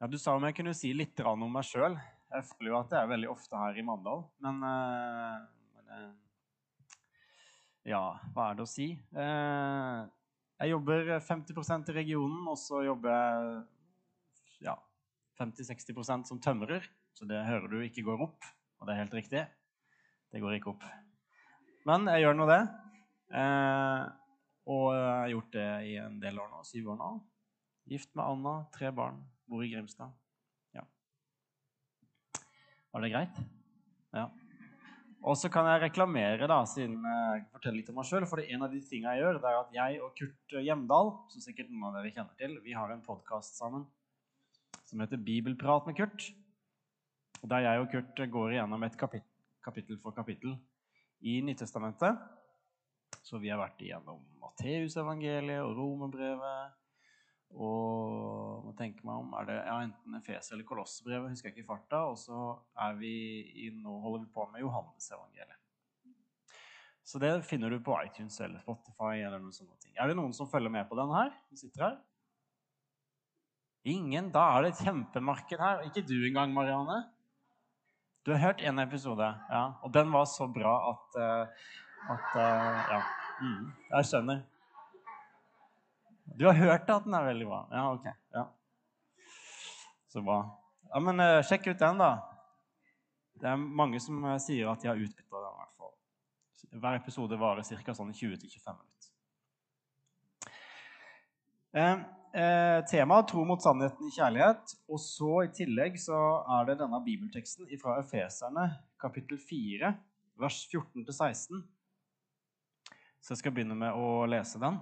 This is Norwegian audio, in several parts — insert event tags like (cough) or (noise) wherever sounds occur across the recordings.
Ja, Du sa om jeg kunne si litt om meg sjøl. Jeg føler jo at jeg er veldig ofte her i Mandal. Men, eh, men eh, Ja, hva er det å si? Eh, jeg jobber 50% i regionen, og så jobber jeg ja, 50-60% som tømrer. Så det hører du ikke går opp, og det er helt riktig. Det går ikke opp. Men jeg gjør nå det. Og jeg har gjort det i en del år nå. Syv år nå. Gift med Anna, tre barn, bor i Grimstad. Ja. Var det greit? Ja. Og så kan jeg reklamere, da, siden jeg kan fortelle litt om meg sjøl. For en av de tingene jeg gjør, det er at jeg og Kurt Hjemdal, som sikkert noen av dere kjenner til, vi har en podkast sammen som heter Bibelprat med Kurt. Der jeg og Kurt går igjennom et kapittel, kapittel for kapittel i Nyttestamentet. Så vi har vært igjennom Matteusevangeliet og Romerbrevet og må tenke meg om, er det ja, enten Efes eller Kolossebrevet, husker jeg ikke i farta. Og så er vi i, nå holder vi på med Johannesevangeliet. Så det finner du på iTunes eller Spotify. eller noen sånne ting. Er det noen som følger med på den her? Vi sitter her? Ingen? Da er det et kjempemarked her. Ikke du engang, Marianne? Du har hørt én episode, ja. Og den var så bra at, uh, at uh, Ja. Mm, jeg skjønner. Du har hørt at den er veldig bra? Ja, ok. Ja. Så bra. Ja, Men uh, sjekk ut den, da. Det er mange som uh, sier at de har utbytta den. i hvert fall. Hver episode varer ca. Sånn 20-25 minutter. Eh, eh, temaet tro mot sannheten i kjærlighet. Og så i tillegg så er det denne bibelteksten fra Efeserne, kapittel 4, vers 14-16. Så jeg skal begynne med å lese den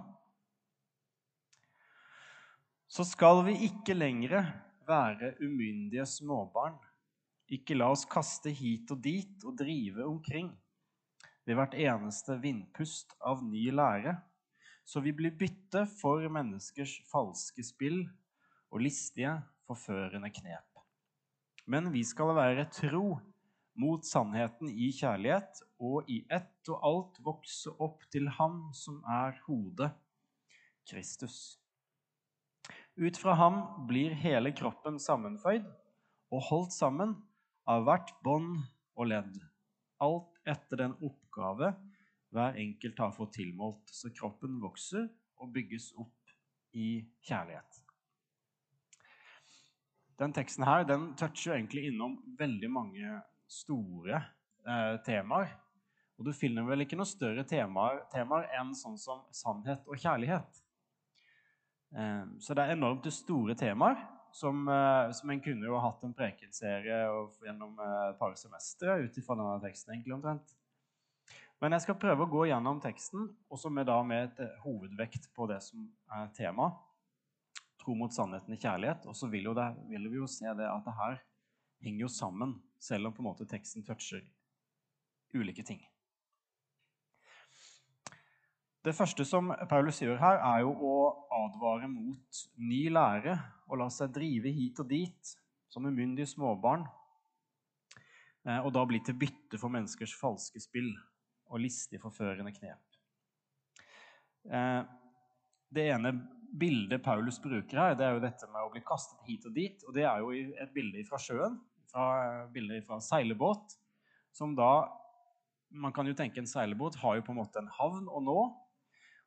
så skal vi ikke lenger være umyndige småbarn. Ikke la oss kaste hit og dit og drive omkring ved hvert eneste vindpust av ny lære, så vi blir bytte for menneskers falske spill og listige, forførende knep. Men vi skal være tro mot sannheten i kjærlighet og i ett og alt vokse opp til Ham som er hodet, Kristus. Ut fra ham blir hele kroppen sammenføyd og holdt sammen av hvert bånd og ledd, alt etter den oppgave hver enkelt har fått tilmålt, så kroppen vokser og bygges opp i kjærlighet. Den teksten her den toucher egentlig innom veldig mange store eh, temaer. Og du finner vel ikke noe større temaer, temaer enn sånn som sannhet og kjærlighet. Ehm, så det er enormt store temaer som, eh, som en kunne jo hatt en prekenserie gjennom eh, et par semestre ut ifra denne teksten. egentlig omtrent. Men jeg skal prøve å gå gjennom teksten, også med, med et eh, hovedvekt på det som er tema. Tro mot sannheten i kjærlighet. Og så vil, vil, vi jo se det at det her henger jo sammen, selv om på en måte teksten toucher ulike ting. Det første som Paulus gjør her, er jo å advare mot ny lære og la seg drive hit og dit som umyndige småbarn, eh, og da bli til bytte for menneskers falske spill og listig forførende knep. Eh, det ene bildet Paulus bruker her, det er jo dette med å bli kastet hit og dit. og Det er jo et bilde fra sjøen, fra bilder fra seilebåt, som da Man kan jo tenke en seilbåt har jo på en måte en havn å nå,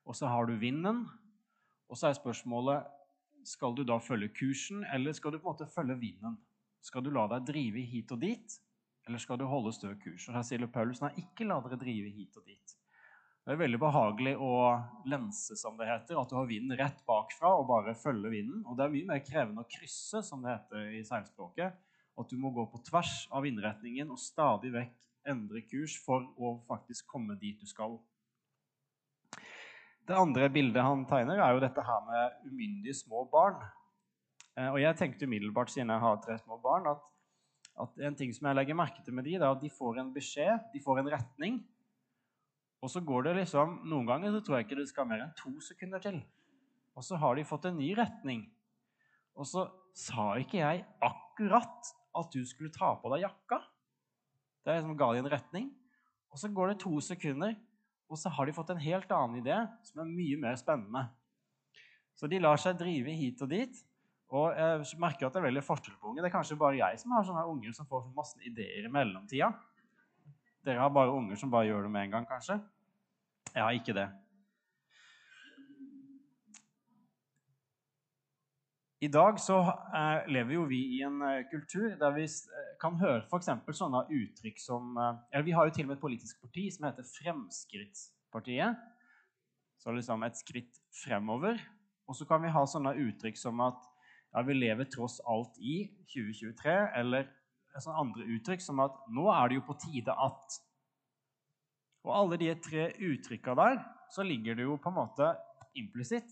og så har du vinden. Og så er spørsmålet skal du da følge kursen, eller skal du på en måte følge vinden? Skal du la deg drive hit og dit, eller skal du holde stø kurs? Og her sier Paulus nei, ikke la dere drive hit og dit. Det er veldig behagelig å lense, som det heter, at du har vinden rett bakfra og bare følge vinden. Og det er mye mer krevende å krysse, som det heter i seilspråket. At du må gå på tvers av vindretningen og stadig vekk endre kurs for å faktisk komme dit du skal. Det andre bildet han tegner, er jo dette her med umyndige små barn. Eh, og jeg tenkte umiddelbart, siden jeg har tre små barn, at, at en ting som jeg legger merke til med de, det er at de får en beskjed, de får en retning. Og så går det liksom Noen ganger så tror jeg ikke det skal mer enn to sekunder til. Og så har de fått en ny retning. Og så sa ikke jeg akkurat at du skulle ta på deg jakka. Det er liksom ga de en retning. Og så går det to sekunder, og så har de fått en helt annen idé som er mye mer spennende. Så de lar seg drive hit og dit. Og jeg merker at det er veldig forskjell på unge. Det er kanskje bare jeg som har sånne unger som får masse ideer i mellomtida. Dere har bare unger som bare gjør det med en gang, kanskje? Jeg har ikke det. I dag så eh, lever jo vi i en eh, kultur der vi eh, kan høre f.eks. sånne uttrykk som Eller vi har jo til og med et politisk parti som heter Fremskrittspartiet. Så liksom et skritt fremover. Og så kan vi ha sånne uttrykk som at ja, vi lever tross alt i 2023, eller sånne andre uttrykk som at nå er det jo på tide at Og alle de tre uttrykka der, så ligger det jo på en måte implisitt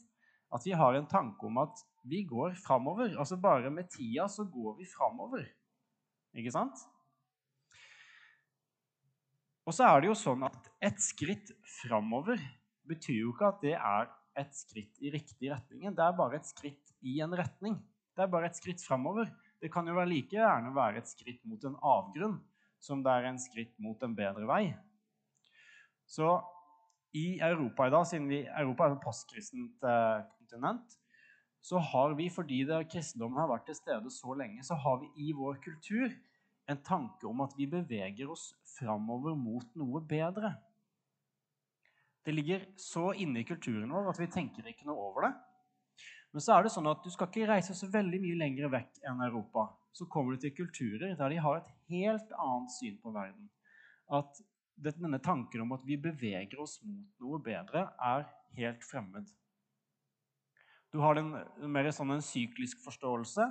at vi har en tanke om at vi går framover. Altså bare med tida så går vi framover. Ikke sant? Og så er det jo sånn at et skritt framover betyr jo ikke at det er et skritt i riktig retning. Det er bare et skritt i en retning. Det er bare et skritt framover. Det kan jo like gjerne være et skritt mot en avgrunn som det er en skritt mot en bedre vei. Så i Europa i dag, siden vi, Europa er et postkristent eh, kontinent, så har vi, fordi det, kristendommen har vært til stede så lenge, så har vi i vår kultur en tanke om at vi beveger oss framover mot noe bedre. Det ligger så inne i kulturen vår at vi tenker ikke noe over det. Men så er det sånn at du skal ikke reise så veldig mye lenger vekk enn Europa. Så kommer du til kulturer der de har et helt annet syn på verden. At denne tanken om at vi beveger oss mot noe bedre, er helt fremmed. Du har den, mer sånn en syklisk forståelse.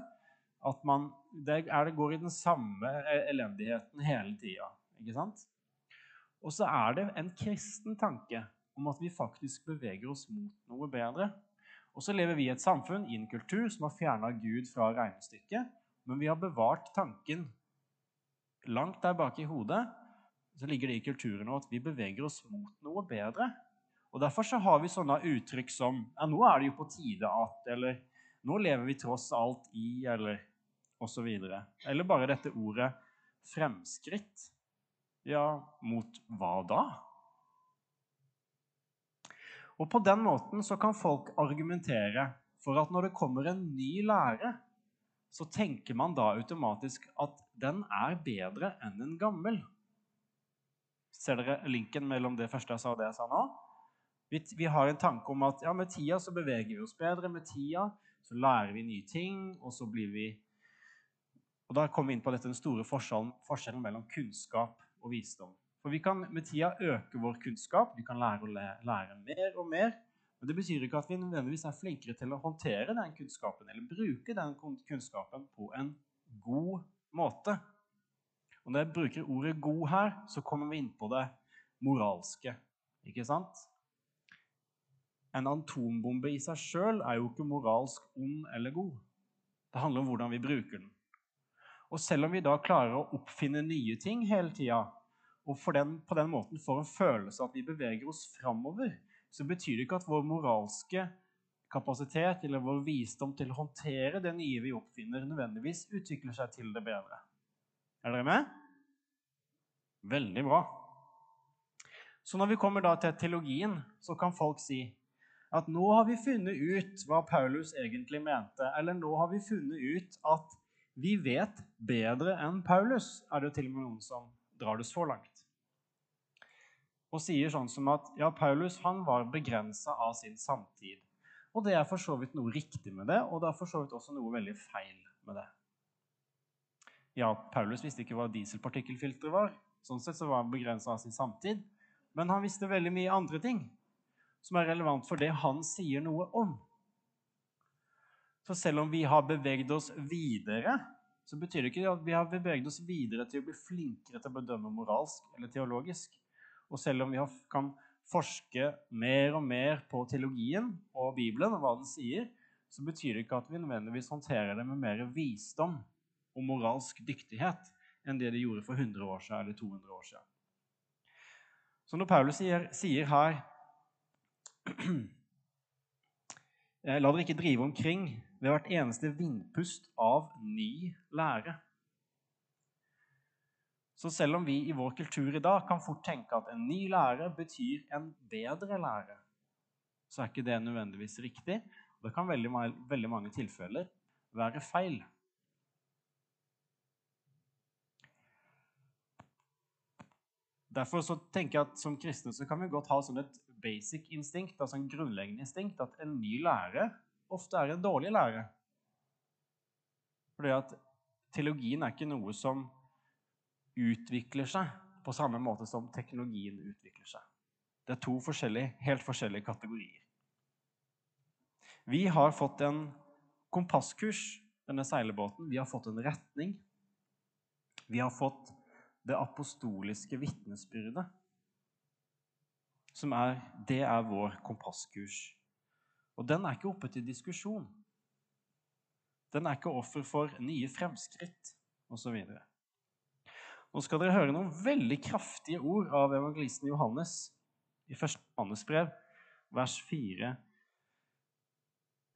At man, det, det går i den samme e, elendigheten hele tida. Og så er det en kristen tanke om at vi faktisk beveger oss mot noe bedre. Og så lever vi i et samfunn, i en kultur, som har fjerna Gud fra regnestykket. Men vi har bevart tanken langt der bak i hodet. Så ligger det i kulturen at vi beveger oss mot noe bedre. Og Derfor så har vi sånne uttrykk som ja, 'Nå er det jo på tide at' eller 'Nå lever vi tross alt i' eller osv. Eller bare dette ordet 'fremskritt'. Ja, mot hva da? Og På den måten så kan folk argumentere for at når det kommer en ny lære, så tenker man da automatisk at den er bedre enn en gammel. Ser dere linken mellom det første jeg sa og det jeg sa nå? Vi, vi, har en tanke om at ja, med tida så beveger vi oss bedre. Med tida så lærer vi nye ting, og så blir vi Og da kommer vi inn på dette, den store forskjellen, forskjellen mellom kunnskap og visdom. For vi kan med tida øke vår kunnskap, vi kan lære å lære, lære mer og mer. Men det betyr ikke at vi nødvendigvis er flinkere til å håndtere den kunnskapen eller bruke den kunnskapen på en god måte. Og Når jeg bruker ordet 'god' her, så kommer vi inn på det moralske. Ikke sant? En atombombe i seg sjøl er jo ikke moralsk ond eller god. Det handler om hvordan vi bruker den. Og selv om vi da klarer å oppfinne nye ting hele tida, og den, på den måten får en følelse av at vi beveger oss framover, så betyr det ikke at vår moralske kapasitet eller vår visdom til å håndtere det nye vi oppfinner, nødvendigvis utvikler seg til det bedre. Er dere med? Veldig bra. Så når vi kommer da til teologien, så kan folk si at nå har vi funnet ut hva Paulus egentlig mente. Eller nå har vi funnet ut at vi vet bedre enn Paulus, er det til og med noen som drar det så langt. Og sier sånn som at ja, Paulus han var begrensa av sin samtid. Og det er for så vidt noe riktig med det, og det er for så vidt også noe veldig feil med det. Ja, Paulus visste ikke hva dieselpartikkelfiltre var. Sånn sett så var han begrensa av sin samtid. Men han visste veldig mye andre ting som er relevant for det han sier noe om. For selv om vi har beveget oss videre, så betyr det ikke at vi har beveget oss videre til å bli flinkere til å bedømme moralsk eller teologisk. Og selv om vi kan forske mer og mer på teologien og Bibelen og hva den sier, så betyr det ikke at vi nødvendigvis håndterer det med mer visdom og moralsk dyktighet enn det de gjorde for 100 år siden eller 200 år siden. Så når Paulus sier, sier her (clears throat) la dere ikke drive omkring ved hvert eneste vindpust av ny lære. Så selv om vi i vår kultur i dag kan fort tenke at en ny lære betyr en bedre lære, så er ikke det nødvendigvis riktig. Det kan veldig, veldig mange tilfeller være feil. Derfor så tenker jeg at som kristne så kan vi godt ha sånn et basic instinkt, altså en grunnleggende instinkt, at en ny lære ofte er en dårlig lære. Fordi at teologien er ikke noe som utvikler seg på samme måte som teknologien utvikler seg. Det er to forskjellige, helt forskjellige kategorier. Vi har fått en kompasskurs, denne seilbåten. Vi har fått en retning. Vi har fått det apostoliske vitnesbyrdet. Som er, det er vår kompasskurs. Og den er ikke oppe til diskusjon. Den er ikke offer for nye fremskritt osv. Nå skal dere høre noen veldig kraftige ord av evangelisten Johannes i 1. Johannes brev, vers 4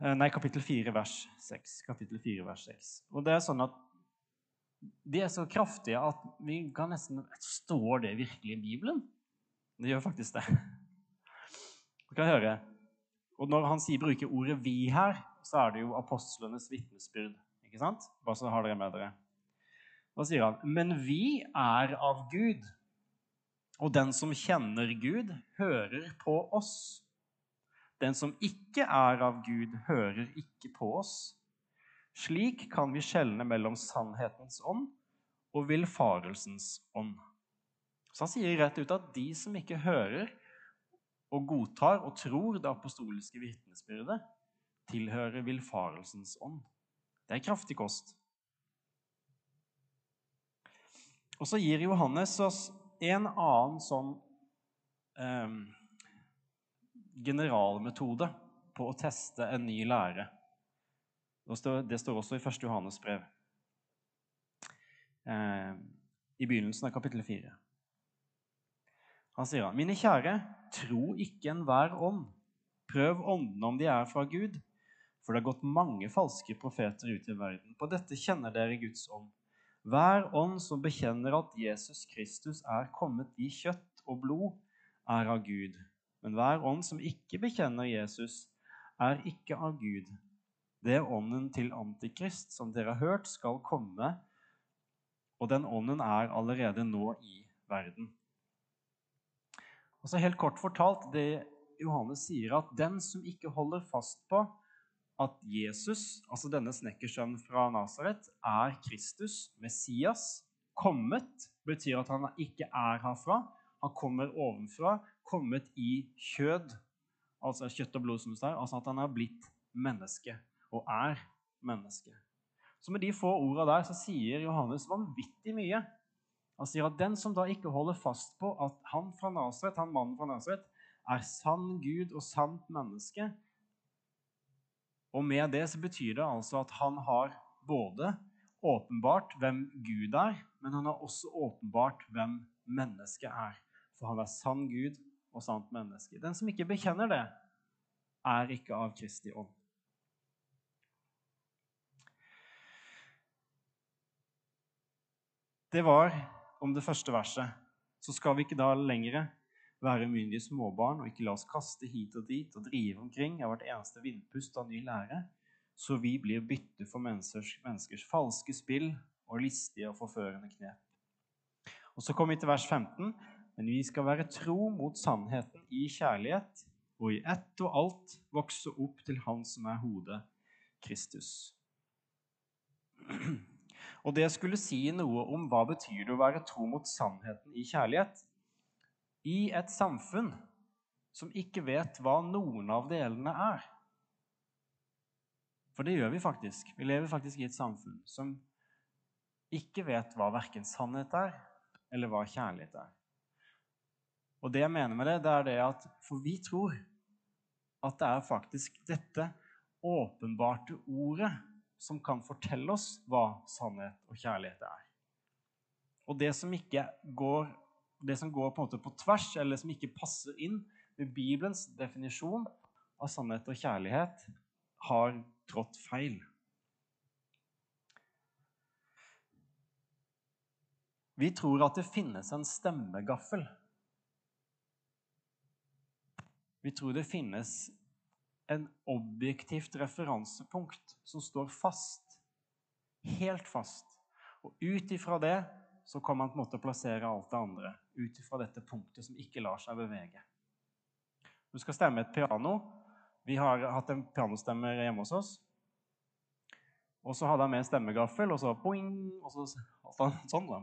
Eh, nei, kapittel 4, vers 6. Kapittel 4, vers 6. Og det er sånn at De er så kraftige at vi kan nesten Står det virkelig i Bibelen? Det gjør faktisk det. Du kan høre. Og når han sier, bruker ordet 'vi' her, så er det jo apostlenes vitnesbyrd. Ikke sant? Bare så har dere med dere. Da sier han, 'Men vi er av Gud', og den som kjenner Gud, hører på oss'. Den som ikke er av Gud, hører ikke på oss. Slik kan vi skjelne mellom sannhetens ånd og villfarelsens ånd. Så han sier rett ut at de som ikke hører og godtar og tror det apostoliske vitnesbyrdet, tilhører villfarelsens ånd. Det er kraftig kost. Og så gir Johannes oss en annen sånn eh, generalmetode på å teste en ny lære. Det står også i 1. Johannes brev, eh, i begynnelsen av kapittel 4. Han sier han, mine kjære, tro ikke enhver ånd. Prøv åndene om de er fra Gud, for det har gått mange falske profeter ut i verden. På dette kjenner dere Guds ånd. Hver ånd som bekjenner at Jesus Kristus er kommet i kjøtt og blod, er av Gud. Men hver ånd som ikke bekjenner Jesus, er ikke av Gud. Det er ånden til Antikrist, som dere har hørt skal komme, og den ånden er allerede nå i verden. Og så Helt kort fortalt, det Johannes sier, at den som ikke holder fast på at Jesus, altså denne snekkersønnen fra Nasaret, er Kristus, Messias, kommet, betyr at han ikke er herfra. Han kommer ovenfra, kommet i kjød, altså kjøtt og blod, som det står, altså at han er blitt menneske og er menneske. Så med de få ordene der så sier Johannes vanvittig mye. Han sier at den som da ikke holder fast på at han fra Nasaret, han mannen fra Nasaret, er sann Gud og sant menneske Og med det så betyr det altså at han har både åpenbart hvem Gud er, men han har også åpenbart hvem mennesket er. For han er sann Gud og sant menneske. Den som ikke bekjenner det, er ikke av Kristi ånd. Det var om det første verset. Så skal vi ikke da lenger være myndige småbarn og ikke la oss kaste hit og dit og drive omkring av hvert eneste vindpust av ny lære, så vi blir bytte for menneskers, menneskers falske spill og listige og forførende knep. Og Så kommer vi til vers 15 men vi skal være tro mot sannheten i kjærlighet og i ett og alt vokse opp til Han som er hodet, Kristus. (clears throat) Og det skulle si noe om hva betyr det å være tro mot sannheten i kjærlighet. I et samfunn som ikke vet hva noen av delene er. For det gjør vi faktisk. Vi lever faktisk i et samfunn som ikke vet hva verken sannhet er, eller hva kjærlighet er. Og det jeg mener med det, det er det at For vi tror at det er faktisk dette åpenbarte ordet som kan fortelle oss hva sannhet og kjærlighet er. Og det som ikke går, det som går på, på tvers, eller som ikke passer inn med Bibelens definisjon av sannhet og kjærlighet, har trådt feil. Vi tror at det finnes en stemmegaffel vi tror det finnes en objektivt referansepunkt som står fast. Helt fast. Og ut ifra det så kan man på en måte plassere alt det andre. Ut ifra dette punktet som ikke lar seg bevege. Du skal stemme et piano. Vi har hatt en pianostemmer hjemme hos oss. Og så hadde han med en stemmegaffel, og så boing, og så sånn. Da.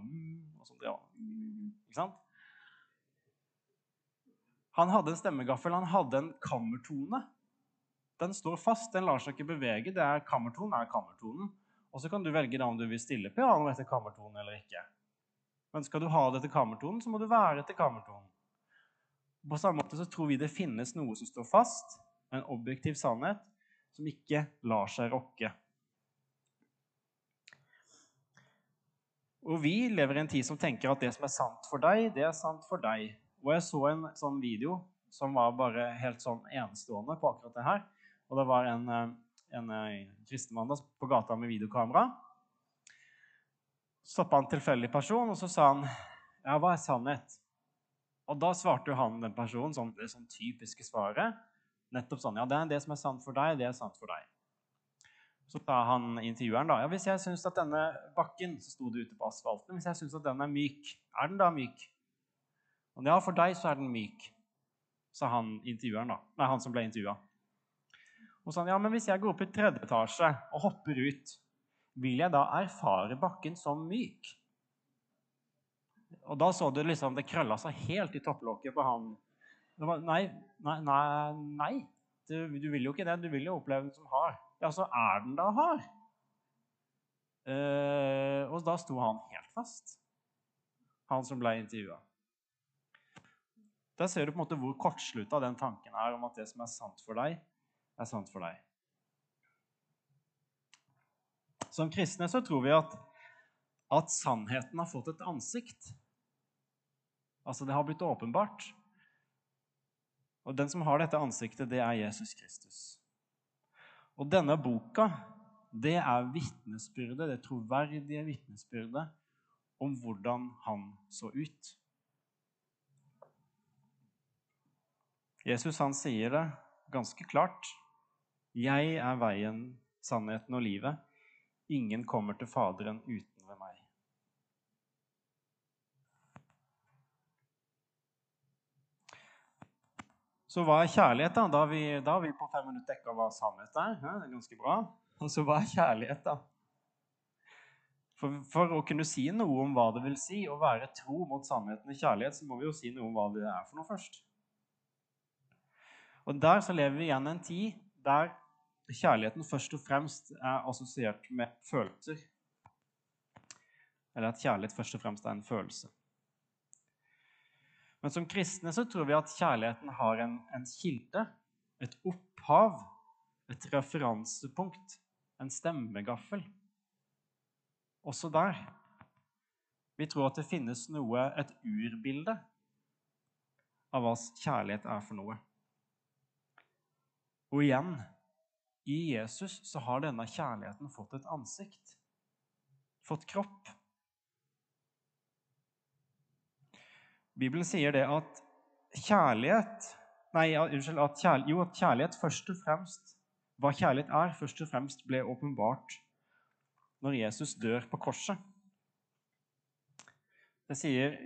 og så, ja. Ikke sant? Han hadde en stemmegaffel, han hadde en kammertone. Den står fast, den lar seg ikke bevege. Det er Kammertonen er kammertonen. Og så kan du velge da om du vil stille piano etter kammertonen eller ikke. Men skal du ha det etter kammertonen, så må du være etter kammertonen. På samme måte så tror vi det finnes noe som står fast, en objektiv sannhet, som ikke lar seg rokke. Og vi lever i en tid som tenker at det som er sant for deg, det er sant for deg. Og jeg så en sånn video som var bare helt sånn enestående på akkurat det her. Og det var en, eh, en eh, kristenmann på gata med videokamera. Stoppa en tilfeldig person, og så sa han ja, hva er sannhet? Og da svarte han den personen sånn, det sånn typiske svaret. Nettopp sånn Ja, det er det som er sant for deg, det er sant for deg. Så sa han intervjueren da, ja, hvis jeg syns at denne bakken så sto det ute på asfalten, hvis jeg synes at den er myk, er den da myk? Ja, for deg så er den myk, sa han intervjueren da. Nei, han som ble intervjua. Og sånn, ja, men hvis jeg går opp i tredje etasje og hopper ut, vil jeg da erfare bakken som myk? Og da så du liksom det krølla seg helt i topplokket på han. Var, nei, nei, nei, nei. Du, du, vil jo ikke det. Du vil jo oppleve den som hard. Ja, så er den da hard. Uh, og da sto han helt fast, han som ble intervjua. Der ser du på en måte hvor kortslutta den tanken er om at det som er sant for deg, er sant for deg. Som kristne så tror vi at, at sannheten har fått et ansikt. Altså, det har blitt åpenbart. Og den som har dette ansiktet, det er Jesus Kristus. Og denne boka, det er vitnesbyrdet, det troverdige vitnesbyrdet om hvordan han så ut. Jesus han sier det ganske klart. Jeg er veien, sannheten og livet. Ingen kommer til Faderen uten ved meg. Så hva er kjærlighet, da? Da har vi, da har vi på fem minutter dekka hva sannhet er. Det er ganske bra. Og så hva er kjærlighet, da? For, for, å kunne si noe om hva det vil si å være tro mot sannheten i kjærlighet, så må vi jo si noe om hva det er for noe først. Og der så lever vi igjen en tid der kjærligheten først og fremst er assosiert med følelser. Eller at kjærlighet først og fremst er en følelse. Men som kristne så tror vi at kjærligheten har en, en kilde, et opphav, et referansepunkt, en stemmegaffel. Også der. Vi tror at det finnes noe, et urbilde av hva kjærlighet er for noe. Og igjen i Jesus så har denne kjærligheten fått et ansikt, fått kropp. Bibelen sier det at kjærlighet Nei, unnskyld. At kjærlighet, jo, at kjærlighet først og fremst Hva kjærlighet er, først og fremst ble åpenbart når Jesus dør på korset. Det sier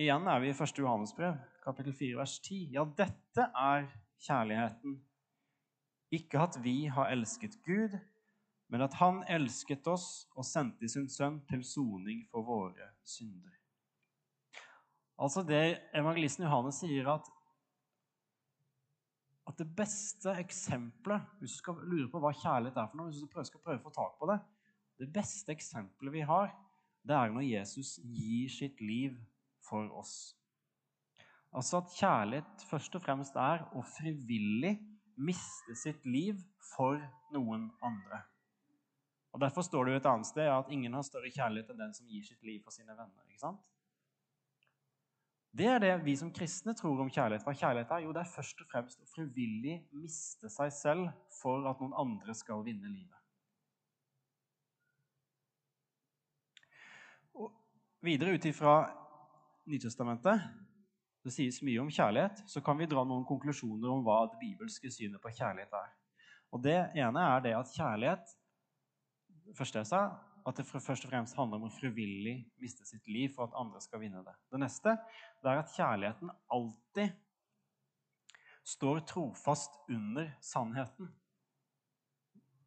Igjen er vi i 1. Johannesbrev, kapittel 4, vers 10. Ja, dette er kjærligheten. Ikke at vi har elsket Gud, men at Han elsket oss og sendte sin sønn til soning for våre synder. Altså det evangelisten Johannes sier, at, at det beste eksempelet Hvis du skal lure på hva kjærlighet er for noe, hvis du skal prøve å få tak på det Det beste eksempelet vi har, det er når Jesus gir sitt liv for oss. Altså at kjærlighet først og fremst er å frivillig miste sitt liv for noen andre. Og Derfor står det jo et annet sted at ingen har større kjærlighet enn den som gir sitt liv for sine venner. ikke sant? Det er det vi som kristne tror om kjærlighet. Hva kjærlighet er? Jo, det er først og fremst å frivillig miste seg selv for at noen andre skal vinne livet. Og videre ut ifra Nytestamentet det sies mye om kjærlighet, så kan vi dra noen konklusjoner om hva det bibelske synet på kjærlighet er. Og Det ene er det at kjærlighet første jeg sa, at det først og fremst handler om å frivillig miste sitt liv for at andre skal vinne det. Det neste det er at kjærligheten alltid står trofast under sannheten.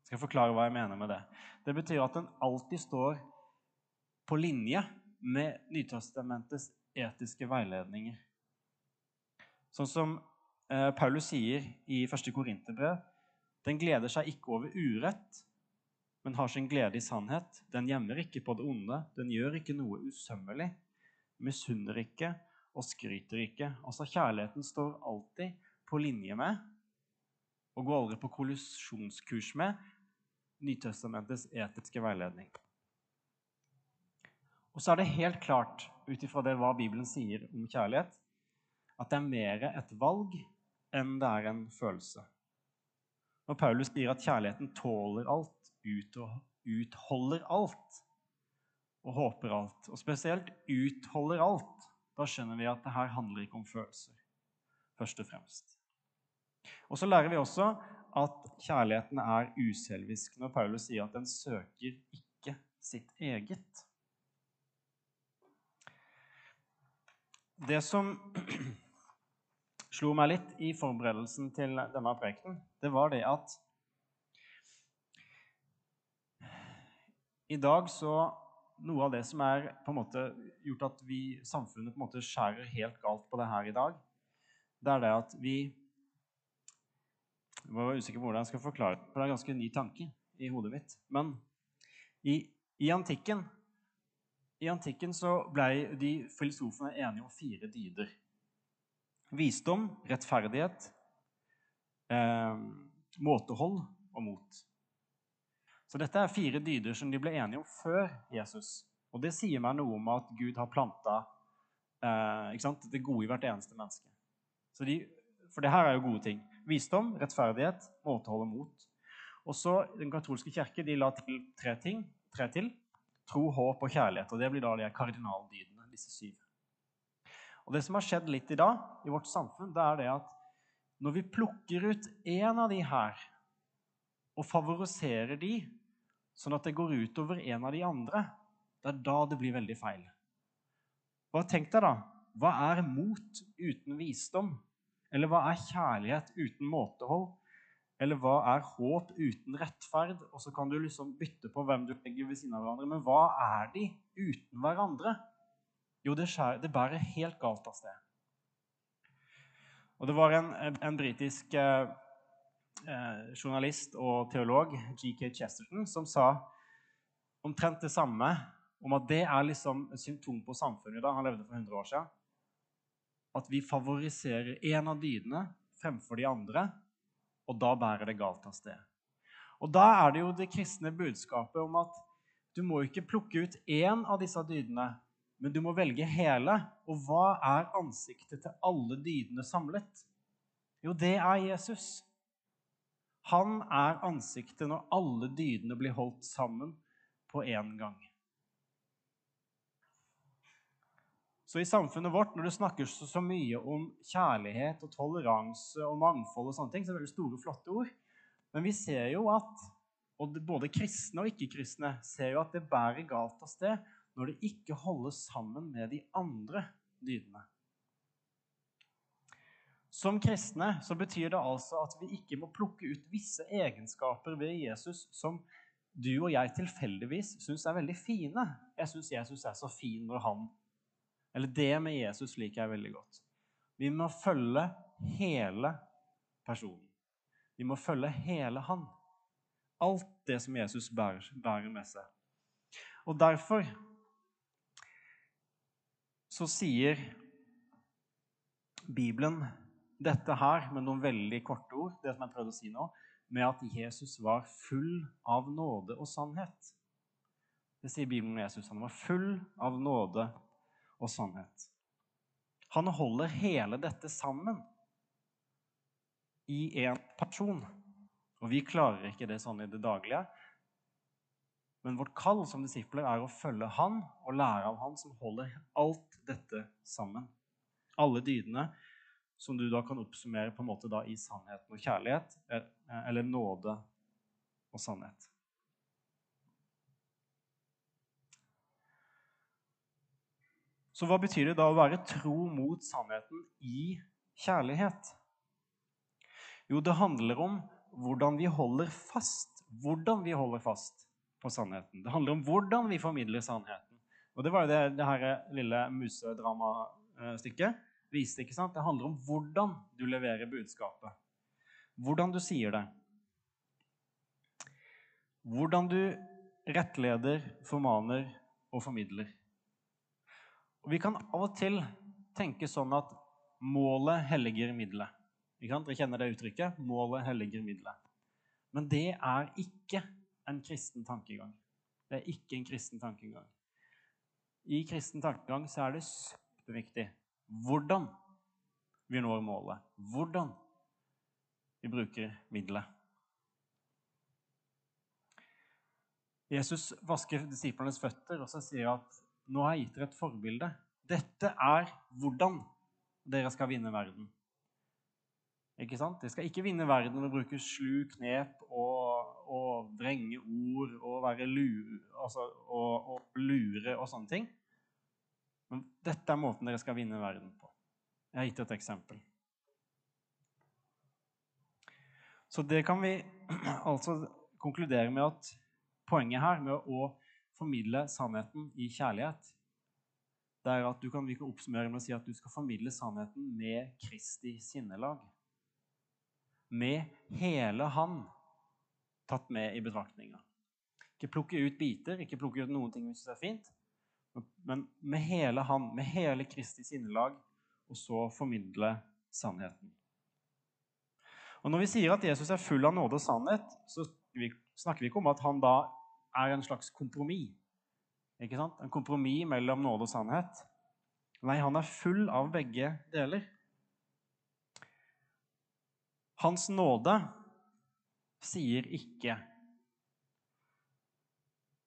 Jeg skal forklare hva jeg mener med det. Det betyr at den alltid står på linje med Nytestamentets etiske veiledninger. Sånn som eh, Paulus sier i 1. Korinterbrev Den gleder seg ikke over urett, men har sin glede i sannhet. Den gjemmer ikke på det onde, den gjør ikke noe usømmelig, misunner ikke og skryter ikke. Altså Kjærligheten står alltid på linje med og går aldri på kollisjonskurs med Nytestamentets etiske veiledning. Og så er det helt klart, ut ifra hva Bibelen sier om kjærlighet, at det er mer et valg enn det er en følelse. Når Paulus sier at kjærligheten tåler alt, utholder alt og håper alt, og spesielt utholder alt, da skjønner vi at det her handler ikke om følelser, først og fremst. Og så lærer vi også at kjærligheten er uselvisk når Paulus sier at den søker ikke sitt eget. Det som slo meg litt i forberedelsen til denne prekenen, det var det at i dag så Noe av det som er på en måte gjort at vi, samfunnet på en måte skjærer helt galt på det her i dag, det er det at vi Jeg var usikker på hvordan jeg skal forklare det, for det er en ganske ny tanke i hodet mitt. Men i, i antikken i antikken så ble de filosofene enige om fire dyder. Visdom, rettferdighet, eh, måtehold og mot. Så dette er fire dyder som de ble enige om før Jesus. Og det sier meg noe om at Gud har planta eh, det gode i hvert eneste menneske. De, for det her er jo gode ting. Visdom, rettferdighet, måtehold og mot. Og så Den katolske kirke de la til tre ting. Tre til. Tro, håp og kjærlighet. Og det blir da de kardinaldydene, disse syv. Og Det som har skjedd litt i dag i vårt samfunn, det er det at når vi plukker ut én av de her og favoriserer de, sånn at det går utover en av de andre, det er da det blir veldig feil. Bare tenk deg, da. Hva er mot uten visdom? Eller hva er kjærlighet uten måtehold? Eller hva er håp uten rettferd? Og så kan du liksom bytte på hvem du legger ved siden av hverandre. Men hva er de uten hverandre? Jo, det, skjer, det bærer helt galt av sted. Og det var en, en britisk eh, eh journalist og teolog, G.K. Chesterton, som sa omtrent det samme om at det er liksom et symptom på samfunnet i dag. Han levde for 100 år siden. At vi favoriserer én av dydene fremfor de andre, og da bærer det galt av sted. Og da er det jo det kristne budskapet om at du må ikke plukke ut én av disse dydene men du må velge hele. Og hva er ansiktet til alle dydene samlet? Jo, det er Jesus. Han er ansiktet når alle dydene blir holdt sammen på én gang. Så i samfunnet vårt, når det snakkes så mye om kjærlighet og toleranse og mangfold, og sånne ting, så er det veldig store, flotte ord. Men vi ser jo at og både kristne og ikke-kristne ser jo at det bærer galt av sted når det ikke holdes sammen med de andre dydene. Som kristne så betyr det altså at vi ikke må plukke ut visse egenskaper ved Jesus som du og jeg tilfeldigvis syns er veldig fine. Jeg syns Jesus er så fin når han Eller det med Jesus liker jeg veldig godt. Vi må følge hele personen. Vi må følge hele han. Alt det som Jesus bærer, bærer med seg. Og derfor så sier Bibelen dette her med noen veldig korte ord, det som jeg prøvde å si nå, med at Jesus var full av nåde og sannhet. Det sier Bibelen om Jesus. Han var full av nåde og sannhet. Han holder hele dette sammen i én person. Og vi klarer ikke det sånn i det daglige. Men vårt kall som disipler er å følge Han og lære av Han som holder alt dette sammen. Alle dydene som du da kan oppsummere på en måte da i sannheten og kjærlighet, eh, eller nåde og sannhet. Så hva betyr det da å være tro mot sannheten i kjærlighet? Jo, det handler om hvordan vi holder fast. Hvordan vi holder fast på sannheten. Det handler om hvordan vi formidler sannheten. Og det var jo det, det her lille musedramastykket viste. ikke sant? Det handler om hvordan du leverer budskapet. Hvordan du sier det. Hvordan du rettleder, formaner og formidler. Og Vi kan av og til tenke sånn at målet helliger middelet. Dere kjenner det uttrykket? Målet helliger middelet. Men det er ikke en kristen tankegang. Det er ikke en kristen tankegang. I kristen tankegang så er det superviktig hvordan vi når målet. Hvordan vi bruker middelet. Jesus vasker disiplenes føtter og så sier at nå har jeg gitt dere et forbilde. Dette er hvordan dere skal vinne verden. Ikke sant? Dere skal ikke vinne verden ved å bruke slu knep og, og vrenge ord og være lure, altså, og, og lure og sånne ting. Men dette er måten dere skal vinne verden på. Jeg har gitt et eksempel. Så det kan vi (clears throat) altså konkludere med at poenget her med å formidle sannheten i kjærlighet, det er at du kan, ikke oppsummere med å si at du skal formidle sannheten med Kristi sinnelag. Med hele Han tatt med i betraktninga. Ikke plukke ut biter, ikke plukke ut noen ting vi syns er fint, men med hele Han, med hele Kristi sinnelag, og så formidle sannheten. Og Når vi sier at Jesus er full av nåde og sannhet, så snakker vi ikke om at han da er en slags kompromiss. Ikke sant? En kompromiss mellom nåde og sannhet. Nei, han er full av begge deler. Hans nåde sier ikke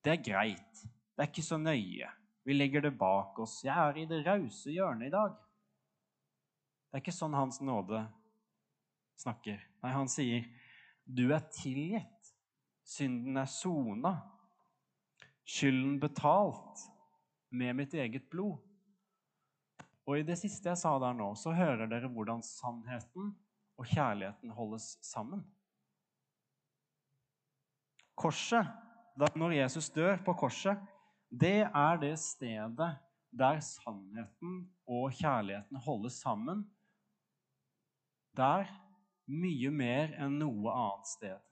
Det er greit. Det er ikke så nøye. Vi legger det bak oss. Jeg er i det rause hjørnet i dag. Det er ikke sånn Hans nåde snakker. Nei, han sier, 'Du er tilgitt. Synden er sona skylden betalt med mitt eget blod. Og i det siste jeg sa der nå, så hører dere hvordan sannheten og kjærligheten holdes sammen. Korset, når Jesus dør på korset, det er det stedet der sannheten og kjærligheten holdes sammen. Der mye mer enn noe annet sted.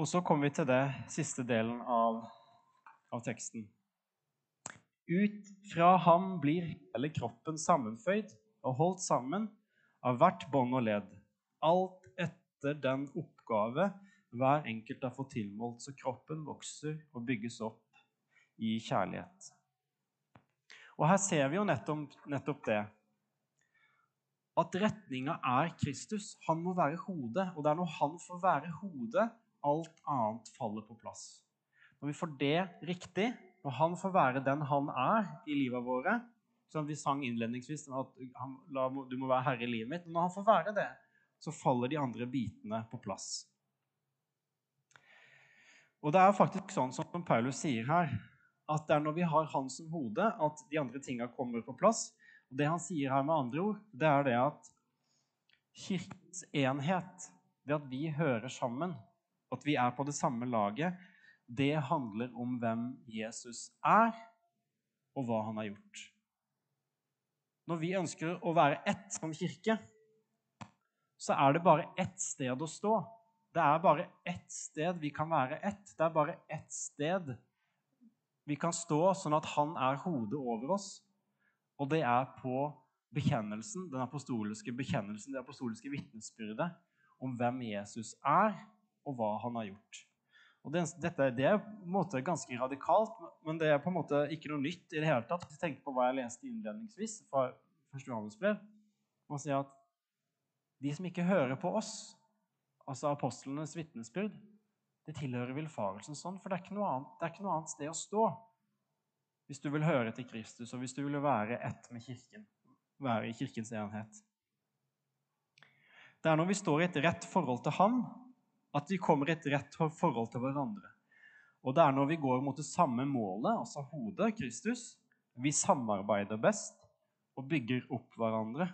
Og så kommer vi til det siste delen av, av teksten. Ut fra ham blir hele kroppen sammenføyd og holdt sammen av hvert bånd og ledd, alt etter den oppgave hver enkelt har fått tilmålt, så kroppen vokser og bygges opp i kjærlighet. Og Her ser vi jo nettopp, nettopp det. At retninga er Kristus. Han må være hodet. Og det er når han får være hodet, alt annet faller på plass. Når vi får det riktig, når han får være den han er i livet våre som Vi sang innledningsvis at han, la, du må være herre i livet mitt. Når han får være det, så faller de andre bitene på plass. Og det er faktisk sånn som Paulus sier her, at det er når vi har han som hode, at de andre tinga kommer på plass. Og Det han sier her med andre ord, det er det at kirkens enhet, det at vi hører sammen, at vi er på det samme laget, det handler om hvem Jesus er, og hva han har gjort. Når vi ønsker å være ett som kirke, så er det bare ett sted å stå. Det er bare ett sted vi kan være ett. Det er bare ett sted vi kan stå sånn at han er hodet over oss. Og det er på bekjennelsen, den apostoliske bekjennelsen, det apostoliske vitnesbyrdet om hvem Jesus er, og hva han har gjort. Og det, dette det er på en måte ganske radikalt, men det er på en måte ikke noe nytt. i det hele tatt. Jeg tenker på hva jeg leste innledningsvis fra 1. Johannesbrev. man sier at de som ikke hører på oss, altså apostlenes vitnesbyrd, Det tilhører villfarelsen sånn, for det er, annet, det er ikke noe annet sted å stå hvis du vil høre til Kristus, og hvis du vil være ett med Kirken, være i Kirkens enhet. Det er når vi står i et rett forhold til Ham, at vi kommer i et rett forhold til hverandre. Og det er når vi går mot det samme målet, altså hodet, Kristus, vi samarbeider best og bygger opp hverandre.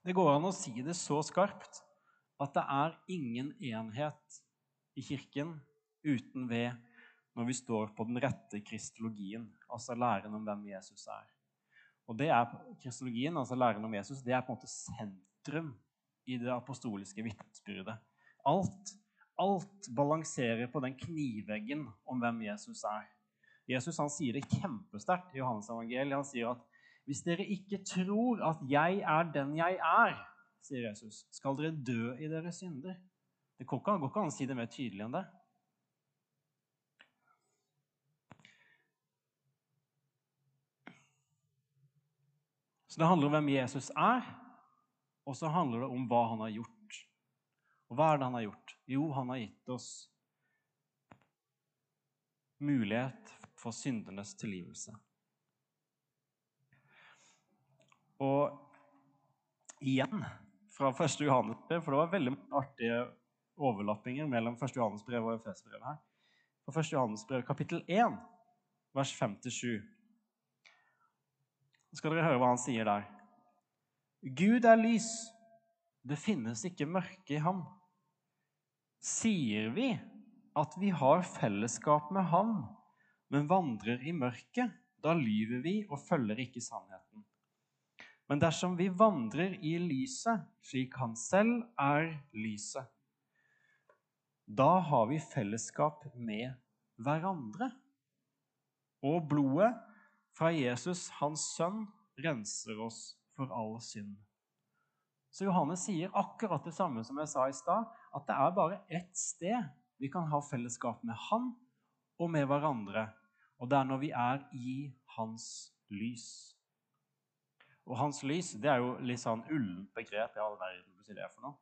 Det går an å si det så skarpt at det er ingen enhet i Kirken uten ved når vi står på den rette kristologien, altså læren om hvem Jesus er. Og det er Kristologien, altså læren om Jesus, det er på en måte sentrum i det apostoliske vitnesbyrdet. Alt, alt balanserer på den kniveggen om hvem Jesus er. Jesus han sier det kjempesterkt i Johannes evangeliet. Han sier at hvis dere ikke tror at jeg er den jeg er, sier Jesus, skal dere dø i deres synder. Det går ikke an å si det mer tydelig enn det. Så det handler om hvem Jesus er, og så handler det om hva han har gjort. Og hva er det han har gjort? Jo, han har gitt oss mulighet for syndenes tilgivelse. Og igjen fra 1. Johannes brev, for det var veldig artige overlappinger mellom 1. Johannes brev og Efesbrevet her. Fra 1. Johannes brev, kapittel 1, vers 5-7. Så skal dere høre hva han sier der. Gud er lys. Det finnes ikke mørke i ham. Sier vi at vi har fellesskap med ham, men vandrer i mørket, da lyver vi og følger ikke sannheten. Men dersom vi vandrer i lyset, slik han selv er lyset, da har vi fellesskap med hverandre. Og blodet fra Jesus, hans sønn, renser oss for all synd. Så Johannes sier akkurat det samme som jeg sa i stad, at det er bare ett sted vi kan ha fellesskap med han og med hverandre. Og det er når vi er i hans lys. Og hans lys det er jo litt sånn ullent begrep. i all verden si det for noe.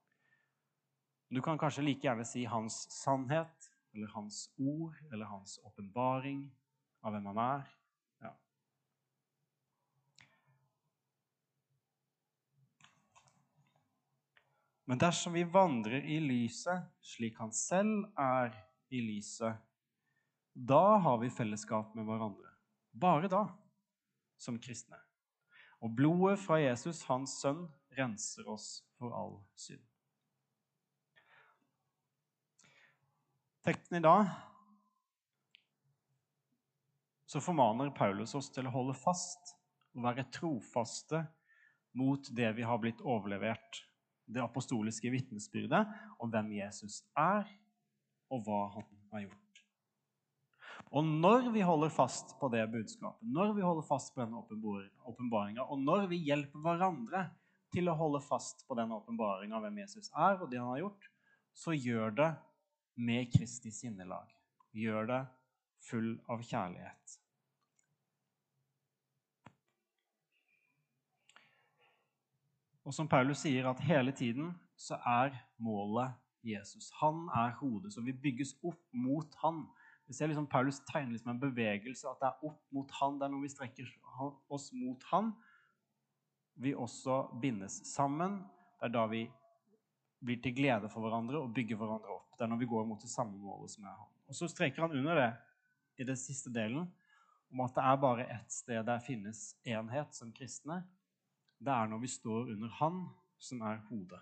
Du kan kanskje like gjerne si hans sannhet, eller hans ord, eller hans åpenbaring av hvem han er. Men dersom vi vandrer i lyset slik han selv er i lyset, da har vi fellesskap med hverandre. Bare da, som kristne. Og blodet fra Jesus, hans sønn, renser oss for all synd. Teksten i dag så formaner Paulus oss til å holde fast og være trofaste mot det vi har blitt overlevert det apostoliske vitnesbyrdet om hvem Jesus er, og hva han har gjort. Og når vi holder fast på det budskapet, når vi holder fast på denne åpenbaringa, og når vi hjelper hverandre til å holde fast på den åpenbaringa av hvem Jesus er, og det han har gjort, så gjør det med Kristi sinnelag. Gjør det full av kjærlighet. Og som Paulus sier, at hele tiden så er målet Jesus. Han er hodet, så vi bygges opp mot han. Vi ser liksom Paulus tegner liksom en bevegelse, at det er opp mot han. Det er når vi strekker oss mot han, vi også bindes sammen. Det er da vi blir til glede for hverandre og bygger hverandre opp. Det er når vi går mot det samme målet som er han. Og så streker han under det i den siste delen om at det er bare ett sted der finnes enhet som kristne, det er når vi står under Han som er hodet.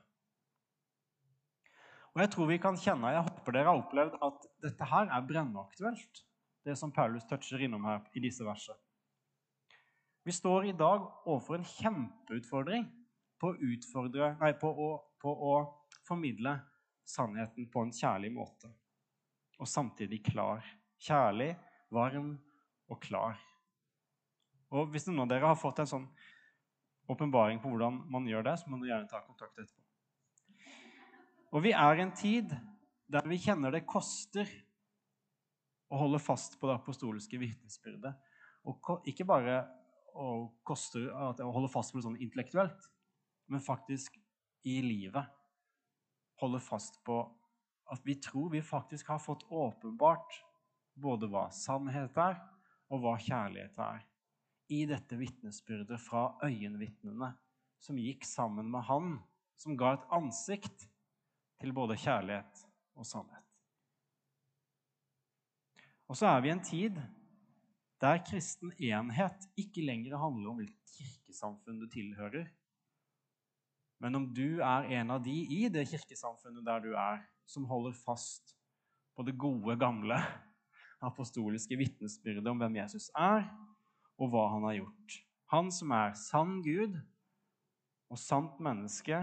Og Jeg tror vi kan kjenne, jeg håper dere har opplevd at dette her er brennaktuelt, det som Paulus toucher innom her i disse versene. Vi står i dag overfor en kjempeutfordring på å, utfordre, nei, på å, på å formidle sannheten på en kjærlig måte. Og samtidig klar. Kjærlig, varm og klar. Og Hvis noen av dere har fått en sånn åpenbaring på hvordan man gjør det, så må du gjerne ta kontakt etterpå. Og vi er i en tid der vi kjenner det koster å holde fast på det apostoliske vitnesbyrdet. Og ikke bare å, koste, å holde fast på det sånn intellektuelt, men faktisk i livet. Holde fast på at vi tror vi faktisk har fått åpenbart både hva sannhet er, og hva kjærlighet er, i dette vitnesbyrdet fra øyenvitnene som gikk sammen med Han, som ga et ansikt til både kjærlighet og sannhet. Og så er vi i en tid der kristen enhet ikke lenger handler om hvilket kirkesamfunn du tilhører, men om du er en av de i det kirkesamfunnet der du er, som holder fast på det gode, gamle apostoliske vitnesbyrdet om hvem Jesus er, og hva han har gjort. Han som er sann Gud og sant menneske,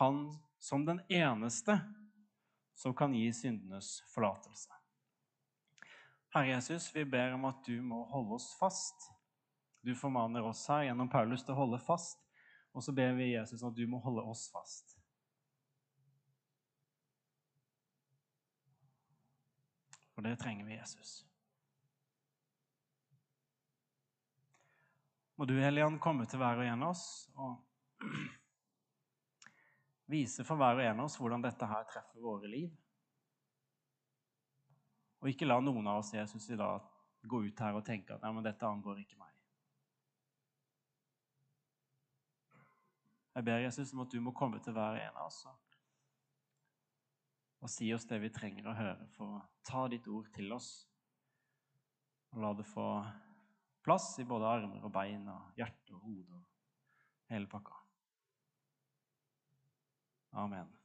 han som den eneste som kan gi syndenes forlatelse. Herre Jesus, vi ber om at du må holde oss fast. Du formaner oss her gjennom Paulus til å holde fast, og så ber vi Jesus at du må holde oss fast. For det trenger vi, Jesus. Må du, Helligånd, komme til hver og en av oss og (clears throat) vise for hver og en av oss hvordan dette her treffer våre liv. Og ikke la noen av oss Jesus i dag gå ut her og tenke at nei, men dette angår ikke meg. Jeg ber Jesus om at du må komme til hver en av oss og si oss det vi trenger å høre, for å ta ditt ord til oss. Og la det få plass i både armer og bein og hjerte og hode og hele pakka. Amen.